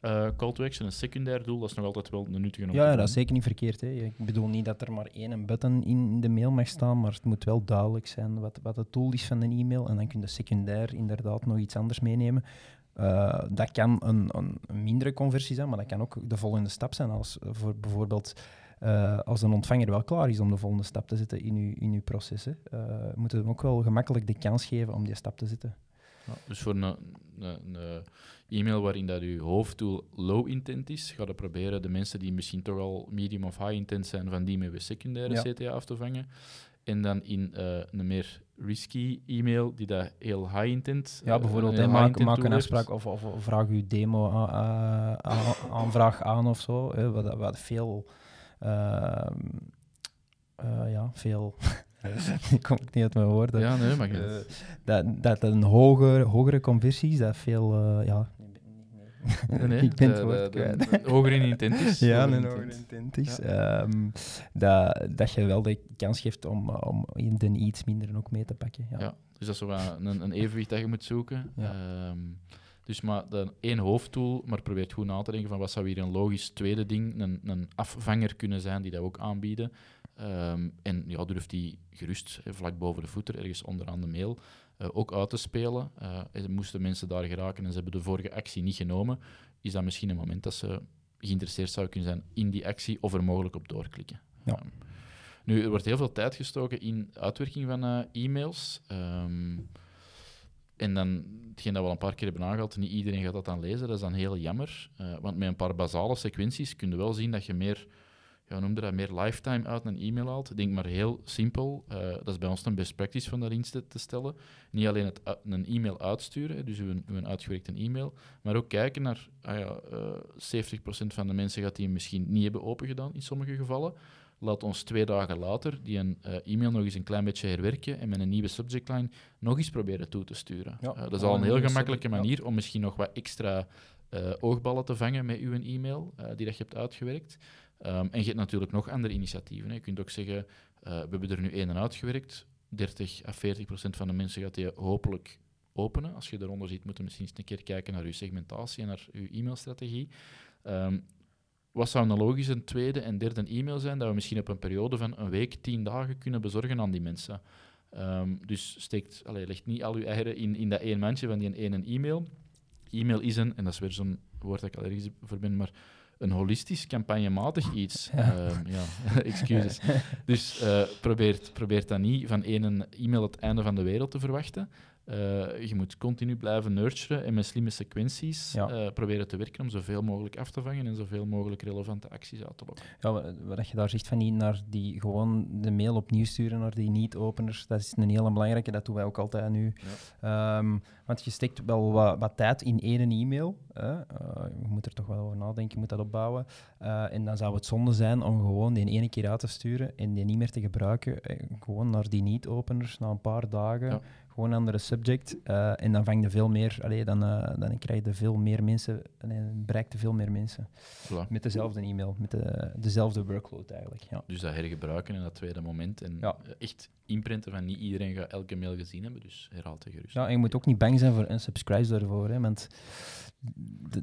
S1: eh, call to action, een secundair doel, dat is nog altijd wel een nuttige
S2: Ja, dat is zeker niet verkeerd. Hè. Ik bedoel niet dat er maar één button in de mail mag staan, maar het moet wel duidelijk zijn wat, wat het doel is van een e-mail. En dan kun je secundair inderdaad nog iets anders meenemen. Eh, dat kan een, een, een mindere conversie zijn, maar dat kan ook de volgende stap zijn. Als, voor bijvoorbeeld eh, als een ontvanger wel klaar is om de volgende stap te zetten in uw, in uw proces. Hè. Eh, moet je hem ook wel gemakkelijk de kans geven om die stap te zetten.
S1: Ja, dus voor een, een, een e-mail waarin dat je hoofddoel low intent is, ga je proberen de mensen die misschien toch al medium of high intent zijn, van die met een secundaire
S2: Ja.
S1: CTA af te vangen. En dan in eh, een meer risky e-mail, die dat heel high intent
S2: Ja, bijvoorbeeld
S1: high
S2: maak,
S1: intent
S2: maak een afspraak of, of, of vraag uw demo aanvraag aan of zo. Hè, wat, wat veel. Ehm, eh, ja, veel. Ik kom ik niet uit mijn woorden.
S1: Ja, nee, maar
S2: Eh, dat, dat een hoger, hogere conversie is, dat veel. eh, ja.
S1: nee, nee,
S2: ik ben het woord
S1: de- de-
S2: kwijt.
S1: de- hoger in intent is.
S2: Ja,
S1: hoger
S2: een
S1: in
S2: hoger
S1: intent.
S2: intent is. Ehm, dat, dat je wel de kans geeft om, om in de iets minder ook mee te pakken. Ja.
S1: Ja, dus dat is zo een, een evenwicht dat je moet zoeken.
S2: Ja.
S1: Ehm, dus maar dan één hoofddoel, maar probeer goed na te denken van wat zou hier een logisch tweede ding, een, een afvanger kunnen zijn die dat ook aanbieden. Ehm, en ja, durf die gerust vlak boven de voeter, ergens onderaan de mail, eh, ook uit te spelen. Eh, en moesten mensen daar geraken en ze hebben de vorige actie niet genomen, is dat misschien een moment dat ze geïnteresseerd zouden kunnen zijn in die actie of er mogelijk op doorklikken.
S2: Ja.
S1: Ehm, nu, er wordt heel veel tijd gestoken in uitwerking van eh, e-mails. Ehm, en dan, hetgeen dat we al een paar keer hebben aangehaald, niet iedereen gaat dat dan lezen. Dat is dan heel jammer. Eh, want met een paar basale sequenties kun je wel zien dat je meer, ja, noemde dat, meer lifetime uit een e-mail haalt. Denk maar heel simpel. eh, dat is bij ons een best practice van daarin te, te stellen. Niet alleen het, een e-mail uitsturen, dus uw, uw uitgewerkte e-mail, maar ook kijken naar, ah ja, eh 70% van de mensen gaat die misschien niet hebben opengedaan in sommige gevallen. Laat ons twee dagen later die een eh, e-mail nog eens een klein beetje herwerken en met een nieuwe subject line nog eens proberen toe te sturen.
S2: Ja,
S1: Eh, dat is al een heel gemakkelijke
S2: ja.
S1: manier om misschien nog wat extra eh, oogballen te vangen met uw e-mail die dat je hebt uitgewerkt. Ehm, en je hebt natuurlijk nog andere initiatieven. Hè. Je kunt ook zeggen, we hebben er nu één en uitgewerkt. 30 à 40 procent van de mensen gaat die hopelijk openen. Als je eronder ziet, moeten we misschien eens een keer kijken naar uw segmentatie en naar uw e-mailstrategie. Ehm, wat zou een logische tweede en derde e-mail zijn dat we misschien op een periode van een week, tien dagen kunnen bezorgen aan die mensen? Ehm, dus steekt, allee, legt niet al uw eieren in, in dat één mandje van die ene e-mail. E-mail is een, en dat is weer zo'n woord dat ik al ergens voor ben, maar een holistisch, campagnematig iets.
S2: Ja.
S1: Ehm, ja, excuses. Dus eh probeer, probeer dan niet van één e-mail het einde van de wereld te verwachten. Eh, je moet continu blijven nurturen en met slimme sequenties
S2: Ja.
S1: eh, proberen te werken om zoveel mogelijk af te vangen en zoveel mogelijk relevante acties uit te lokken.
S2: Ja, wa- wat je daar zegt van niet naar die gewoon de mail opnieuw sturen naar die niet-openers, dat is een hele belangrijke. Dat doen wij ook altijd nu. Ehm, want je steekt wel wat, wat tijd in één e-mail. Hè. Eh, je moet er toch wel over nadenken, je moet dat opbouwen. En dan zou het zonde zijn om gewoon die ene keer uit te sturen en die niet meer te gebruiken. Eh, gewoon naar die niet-openers na een paar dagen. Gewoon een andere subject. eh, en dan vang je veel meer, allee, dan, eh, dan krijg je veel meer mensen, en bereikt je veel meer mensen.
S1: Voilà.
S2: Met dezelfde e-mail, met de, dezelfde workload eigenlijk. Ja.
S1: Dus dat hergebruiken in dat tweede moment. En
S2: Ja.
S1: eh, echt inprinten van niet iedereen gaat elke mail gezien hebben, dus herhaal het gerust.
S2: ja, en je moet ook niet bang zijn voor unsubscribes daarvoor. Hè, want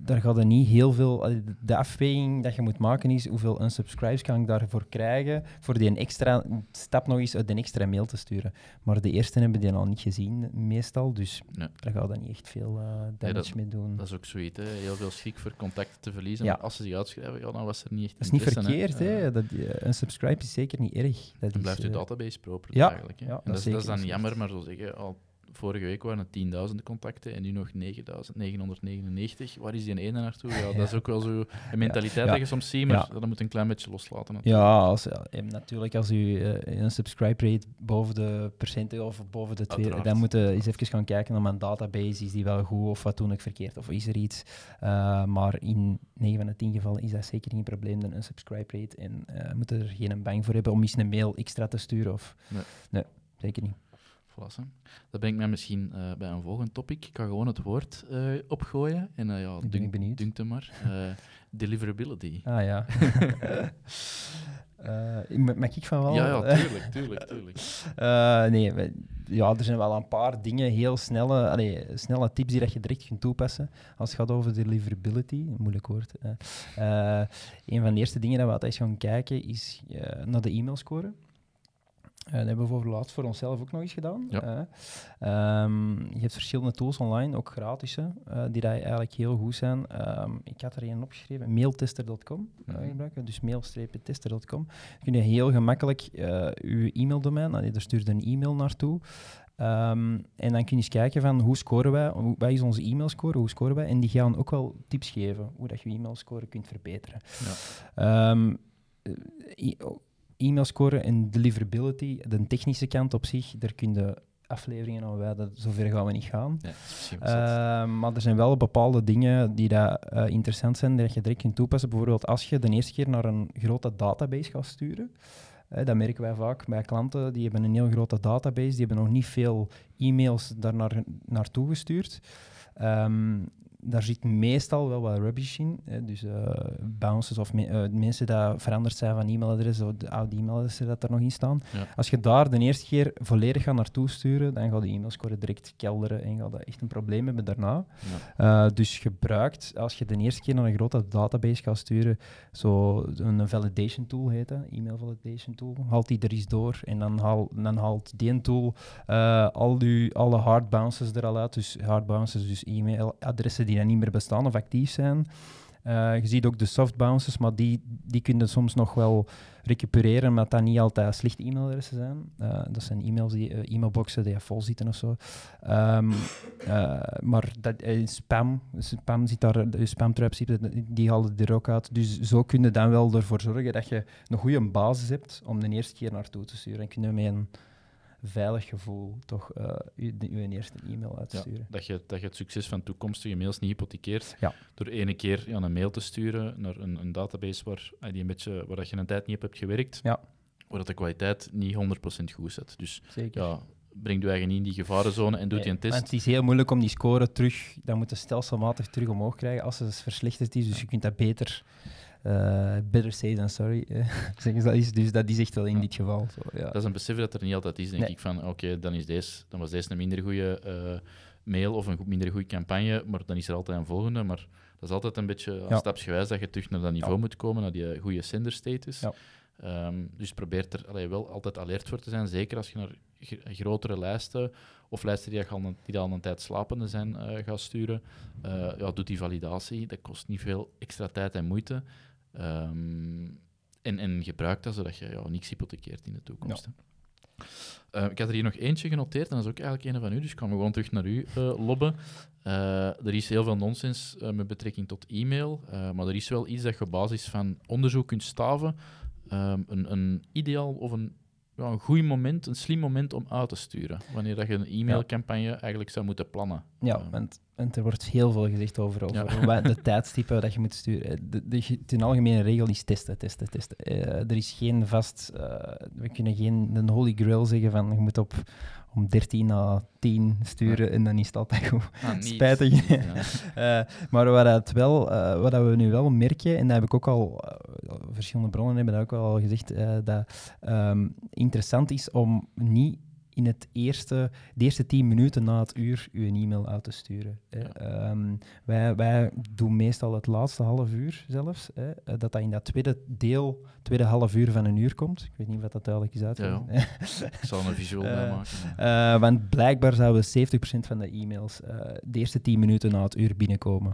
S2: daar gaat er niet heel veel... de- afweging dat je moet maken is hoeveel unsubscribes kan ik daarvoor krijgen voor die een extra stap nog eens uit een extra mail te sturen. Maar de eerste hebben die al niet gezien, meestal, dus
S1: Nee.
S2: daar gaat er niet echt veel eh, damage
S1: dat-
S2: mee doen.
S1: Dat is ook zoiets, hè. heel veel schrik voor contacten te verliezen.
S2: Ja.
S1: Maar als ze zich uitschrijven, ja, dan was er niet echt
S2: Dat is niet verkeerd, hè. Dat, eh, unsubscribe is zeker niet erg. Dat
S1: Dan blijft je
S2: eh,
S1: database proper
S2: ja,
S1: eigenlijk. Hè.
S2: ja,
S1: en
S2: dat
S1: dat, is, dat is dan jammer, maar zo zeggen, al vorige week waren het 10.000 contacten en nu nog 9.999. Waar is die ene naartoe? Ja, dat is ook wel zo een mentaliteit dat je soms ziet, maar dat moet een klein beetje loslaten. natuurlijk.
S2: Ja, als, eh, natuurlijk als u eh, een subscribe rate boven de percenten of boven de twee, dan moeten we eens even gaan kijken naar mijn database. Is die wel goed of wat doe ik verkeerd of is er iets? Eh, maar in 9 van de 10 gevallen is dat zeker geen probleem, dan een subscribe rate. En eh moeten er geen bang voor hebben om eens een mail extra te sturen. Of...
S1: Nee.
S2: zeker niet.
S1: Voilà. Dat brengt mij misschien eh, bij een volgend topic. Ik ga gewoon het woord eh, opgooien. En uh, ja,
S2: ben
S1: dunk, dunkt hem maar. Deliverability.
S2: Ah ja. Mag ik van wel?
S1: Ja, ja, tuurlijk, tuurlijk, tuurlijk.
S2: Nee, we- ja, er zijn wel een paar dingen, heel snelle, allee, snelle tips die dat je direct kunt toepassen als het gaat over deliverability. Moeilijk woord. een van de eerste dingen dat we altijd gaan kijken is naar de e-mailscore. Eh, dat hebben we voor laatst voor onszelf ook nog eens gedaan.
S1: Ja.
S2: Eh, ehm, je hebt verschillende tools online, ook gratis, eh, die dat eigenlijk heel goed zijn. Ehm, ik had er een opgeschreven, mailtester.com eh,
S1: Mhm.
S2: gebruiken, dus mail-tester.com. Kun je heel gemakkelijk je e-maildomein, daar stuur je een e-mail naartoe. Ehm, en dan kun je eens kijken van hoe scoren wij, hoe, wat is onze e-mailscore, hoe scoren wij. En die gaan ook wel tips geven hoe dat je je e-mailscore kunt verbeteren.
S1: Ja.
S2: Eh, e- o- e-mailscore en deliverability, de technische kant op zich, daar kun je afleveringen aan wijden, zover gaan we niet gaan.
S1: Ja.
S2: Ehm, maar er zijn wel bepaalde dingen die dat, eh, interessant zijn, dat je direct kunt toepassen. Bijvoorbeeld als je de eerste keer naar een grote database gaat sturen. Eh, dat merken wij vaak bij klanten. Die hebben een heel grote database. Die hebben nog niet veel e-mails daar naar, naartoe gestuurd. Ehm, daar zit meestal wel wat rubbish in. Hè. Dus eh, bounces of me- eh, mensen die veranderd zijn van e-mailadres of de oude e-mailadressen dat er nog in staan.
S1: Ja.
S2: Als je daar de eerste keer volledig gaat naartoe sturen, dan gaat de e-mailscore direct kelderen en gaat dat echt een probleem hebben daarna.
S1: Ja.
S2: Uh, dus gebruikt, als je de eerste keer naar een grote database gaat sturen, zo een validation tool heet dat, e-mail validation tool, haalt die er eens door en dan, haal, dan haalt die tool al die, alle hard bounces er al uit. Dus hard bounces, dus e-mailadressen die dan niet meer bestaan of actief zijn. Uh, je ziet ook de soft bounces, maar die, die kunnen soms nog wel recupereren, maar dat niet altijd slechte e-mailadressen zijn. Uh, dat zijn e-mails die, uh, e-mailboxen die vol zitten of zo. Uh, maar dat, spam, spam zit daar, de spamtrap die halen er ook uit. Dus zo kun je dan wel ervoor zorgen dat je een goede basis hebt om de eerste keer naartoe te sturen. En kun je met een veilig gevoel toch uh, je, je eerste e-mail uitsturen.
S1: Ja, dat, je, dat je het succes van toekomstige mails niet hypothekeert
S2: ja.
S1: door ene keer ja, een mail te sturen naar een, een database waar, die een beetje, waar dat je een tijd niet op hebt gewerkt,
S2: ja.
S1: waar dat de kwaliteit niet 100% goed zit. Dus
S2: Zeker.
S1: ja, breng je eigen niet in die gevarenzone en doe je een test.
S2: Het is heel moeilijk om die score terug, dat moet je stelselmatig terug omhoog krijgen als het verslechterd is, dus je kunt dat beter... Uh, better say than sorry, zeggen ze dat is. Dus dat is echt wel in
S1: ja.
S2: dit geval zo. Ja.
S1: Dat is een besef dat er niet altijd is, denk
S2: Nee.
S1: ik. Van oké, okay, dan, is deze, dan was deze een minder goede uh, mail of een minder goede campagne, maar dan is er altijd een volgende. Maar dat is altijd een beetje
S2: Ja.
S1: stapsgewijs dat je terug naar dat niveau
S2: Ja.
S1: moet komen, naar die goede sender status.
S2: Ja.
S1: Um, dus probeer er allee, wel altijd alert voor te zijn, zeker als je naar gr- grotere lijsten of lijsten die al een, die al een tijd slapende zijn uh, gaat sturen. Uh, ja, doe die validatie, dat kost niet veel extra tijd en moeite. Um, en, en gebruik dat zodat je ja, niks hypothekeert in de toekomst. Ja. Uh, ik had er hier nog eentje genoteerd, en dat is ook eigenlijk een van u, dus ik kan gewoon terug naar u uh, lobben. Uh, er is heel veel nonsens met betrekking tot e-mail, maar er is wel iets dat je op basis van onderzoek kunt staven. Um, een, een ideaal of een, ja, een goed moment, een slim moment om uit te sturen, wanneer dat je een e-mailcampagne eigenlijk zou moeten plannen.
S2: Ja, want, want er wordt heel veel gezegd over, over ja. de tijdstippen dat je moet sturen. De, de, de, de algemene regel is testen, testen, testen. Uh, er is geen vast... Uh, we kunnen geen een holy grail zeggen van je moet op om 13 na 10 sturen ja. en dan is het altijd goed.
S1: Ah,
S2: Spijtig. Ja. uh, maar wat, het wel, wat we nu wel merken, en dat heb ik ook al, verschillende bronnen hebben dat ook al gezegd, dat um, interessant is om niet in het eerste, de eerste tien minuten na het uur uw e-mail uit te sturen. Hè.
S1: Ja.
S2: Ehm, wij, wij doen meestal het laatste half uur zelfs, hè, eh, dat dat in dat tweede deel, tweede half uur van een uur komt. Ik weet niet of dat duidelijk is uitgelegd.
S1: Ik zal een visueel bij
S2: Eh,
S1: maken.
S2: Eh, want blijkbaar zouden 70% van de e-mails eh, de eerste 10 minuten na het uur binnenkomen.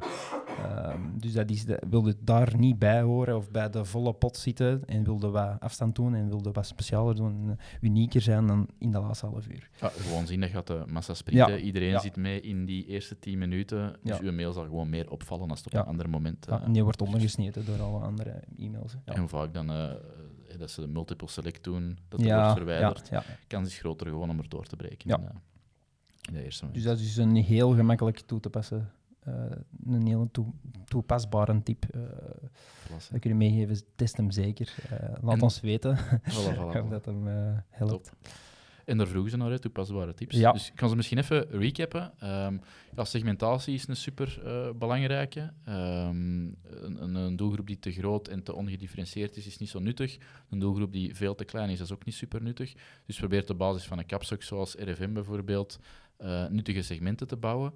S2: Ehm, dus dat is de, wilde daar niet bij horen of bij de volle pot zitten en wilde wat afstand doen en wilde wat specialer doen en unieker zijn dan in de laatste half uur.
S1: Ja, gewoon zien dat gaat de massa sprieten.
S2: Ja.
S1: Iedereen
S2: Ja.
S1: zit mee in die eerste 10 minuten. Dus uw mail zal gewoon meer opvallen als het op een ander moment.
S2: Ja,
S1: eh,
S2: en die wordt ondergesneden door alle andere e-mails.
S1: En vaak dan eh, eh, dat ze multiple select doen, dat er wordt verwijderd. Kans is groter gewoon om er door te breken.
S2: Ja.
S1: In, eh, in de eerste
S2: Dus dat is een heel gemakkelijk toe te passen, eh, een heel toe, toepasbare tip. eh dat kun je meegeven, test hem zeker. Eh, laat
S1: En-
S2: ons weten
S1: Voilà, voilà,
S2: of dat hem eh, helpt.
S1: Top. En daar vroegen ze naar, hè, toepasbare tips.
S2: Ja.
S1: Dus ik kan ze misschien even recappen. Ehm, ja, segmentatie is een super eh, belangrijke. Ehm, een, een- doelgroep die te groot en te ongedifferentieerd is, is niet zo nuttig. Een doelgroep die veel te klein is, is ook niet super nuttig. Dus probeer op basis van een kapstok zoals RFM bijvoorbeeld eh, nuttige segmenten te bouwen.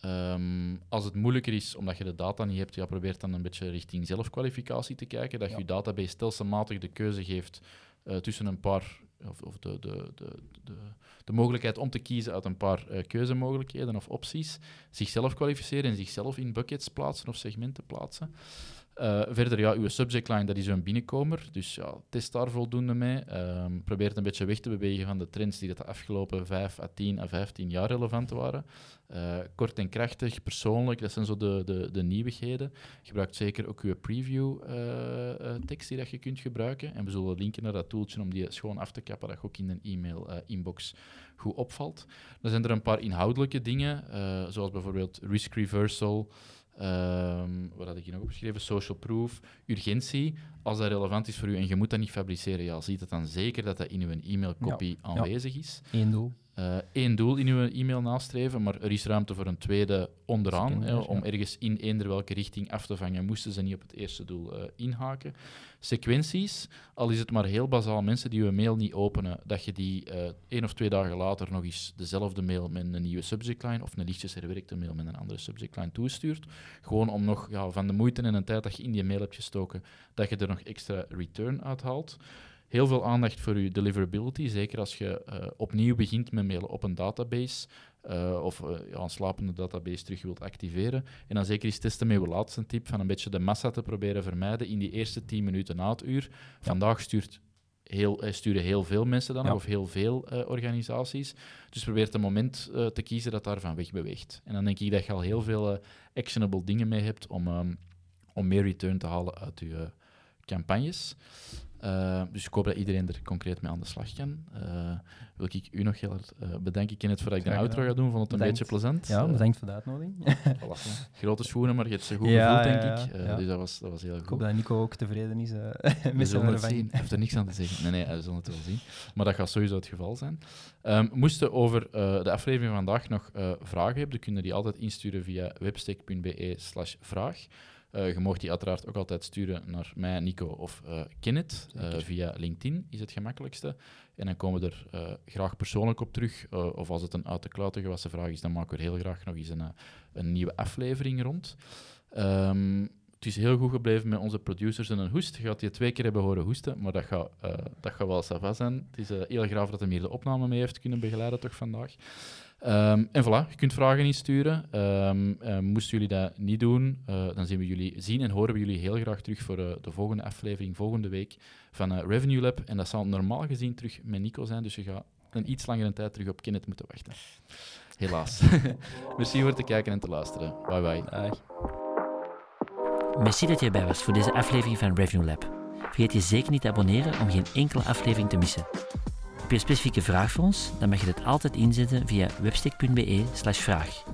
S1: Ehm, als het moeilijker is omdat je de data niet hebt, ja, probeer dan een beetje richting zelfkwalificatie te kijken. Dat
S2: Ja.
S1: je database stelselmatig de keuze geeft eh, tussen een paar, of, of de, de, de, de, de mogelijkheid om te kiezen uit een paar eh, keuzemogelijkheden of opties. Zichzelf kwalificeren en zichzelf in buckets plaatsen of segmenten plaatsen. Eh, verder, ja, uw subject line, dat is een binnenkomer. Dus ja, test daar voldoende mee. Ehm, probeer het een beetje weg te bewegen van de trends die de afgelopen 5 à 10 à 15 jaar relevant waren. Eh, kort en krachtig, persoonlijk, dat zijn zo de, de, de nieuwigheden. Gebruik zeker ook uw preview-tekst die dat je kunt gebruiken. En we zullen linken naar dat tooltje om die schoon af te kappen, dat je ook in een e-mail-inbox goed opvalt. Dan zijn er een paar inhoudelijke dingen, eh, zoals bijvoorbeeld risk reversal. Ehm, wat had ik hier nog opgeschreven? Social proof, urgentie. Als dat relevant is voor u en je moet dat niet fabriceren, ja, ziet het dan zeker dat dat in uw e-mailcopy aanwezig is.
S2: Eén doel.
S1: Eh één doel in uw e-mail nastreven, maar er is ruimte voor een tweede onderaan. Hè, om
S2: ja.
S1: ergens in eender welke richting af te vangen, moesten ze niet op het eerste doel eh, inhaken. Sequenties, al is het maar heel bazaal mensen die uw mail niet openen, dat je die eh één of twee dagen later nog eens dezelfde mail met een nieuwe subject line of een lichtjes herwerkte mail met een andere subject line toestuurt. Gewoon om nog ja, van de moeite en de tijd dat je in die mail hebt gestoken, dat je er nog extra return uithaalt. Heel veel aandacht voor je deliverability, zeker als je eh, opnieuw begint met mailen op een database eh, of ja, een slapende database terug wilt activeren. En dan zeker eens testen met je laatste tip van een beetje de massa te proberen vermijden in die eerste 10 minuten na het uur. Vandaag stuurt heel, sturen heel veel mensen dan,
S2: Ja.
S1: of heel veel organisaties. Dus probeer een moment te kiezen dat daarvan wegbeweegt. En dan denk ik dat je al heel veel actionable dingen mee hebt om, ehm, om meer return te halen uit je campagnes. Eh, dus ik hoop dat iedereen er concreet mee aan de slag kan. Eh, wil ik u nog heel hard eh, bedanken, Kenneth, voordat ik de outro ga doen. Vond het een
S2: Bedankt.
S1: beetje plezant.
S2: Ja,
S1: Eh,
S2: bedankt voor de uitnodiging.
S1: voilà. Grote schoenen, maar je hebt ze goed
S2: Ja,
S1: gevoeld, denk ik.
S2: Ja.
S1: Dus dat was, dat was heel
S2: Ik
S1: goed.
S2: hoop dat Nico ook tevreden is met zijn
S1: het zien. Hij heeft er niks aan te zeggen. Nee, nee, we zullen het wel zien. Maar dat gaat sowieso het geval zijn. Ehm moesten over de aflevering van vandaag nog vragen hebben, dan kunnen die altijd insturen via webstack.be slash vraag. Eh, je mag die uiteraard ook altijd sturen naar mij, Nico of eh Kenneth. Eh, via LinkedIn is het gemakkelijkste. En dan komen we er graag persoonlijk op terug. Of als het een uit de klauwen gewassen vraag is, dan maken we er heel graag nog eens een, een nieuwe aflevering rond. Ehm, het is heel goed gebleven met onze producers en een hoest. Je gaat die twee keer hebben horen hoesten, maar dat gaat, dat gaat wel sava zijn. Het is heel graaf dat hij hier de opname mee heeft kunnen begeleiden toch vandaag. Ehm, en voilà, je kunt vragen insturen. Ehm eh, moesten jullie dat niet doen, eh, dan zien we jullie, zien en horen we jullie heel graag terug voor eh, de volgende aflevering, volgende week van Revenue Lab. En dat zal normaal gezien terug met Nico zijn, dus je gaat een iets langere tijd terug op Kenneth moeten wachten. Helaas. Merci voor te kijken en te luisteren. Bye bye.
S2: Dag.
S3: Merci dat je erbij was voor deze aflevering van Revenue Lab. Vergeet je zeker niet te abonneren om geen enkele aflevering te missen. Heb je een specifieke vraag voor ons? Dan mag je dit altijd inzetten via webstick.be slash vraag.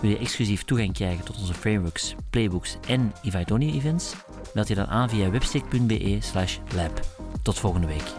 S3: Wil je exclusief toegang krijgen tot onze frameworks, playbooks en Ivaidoni events? Meld je dan aan via webstick.be slash lab. Tot volgende week.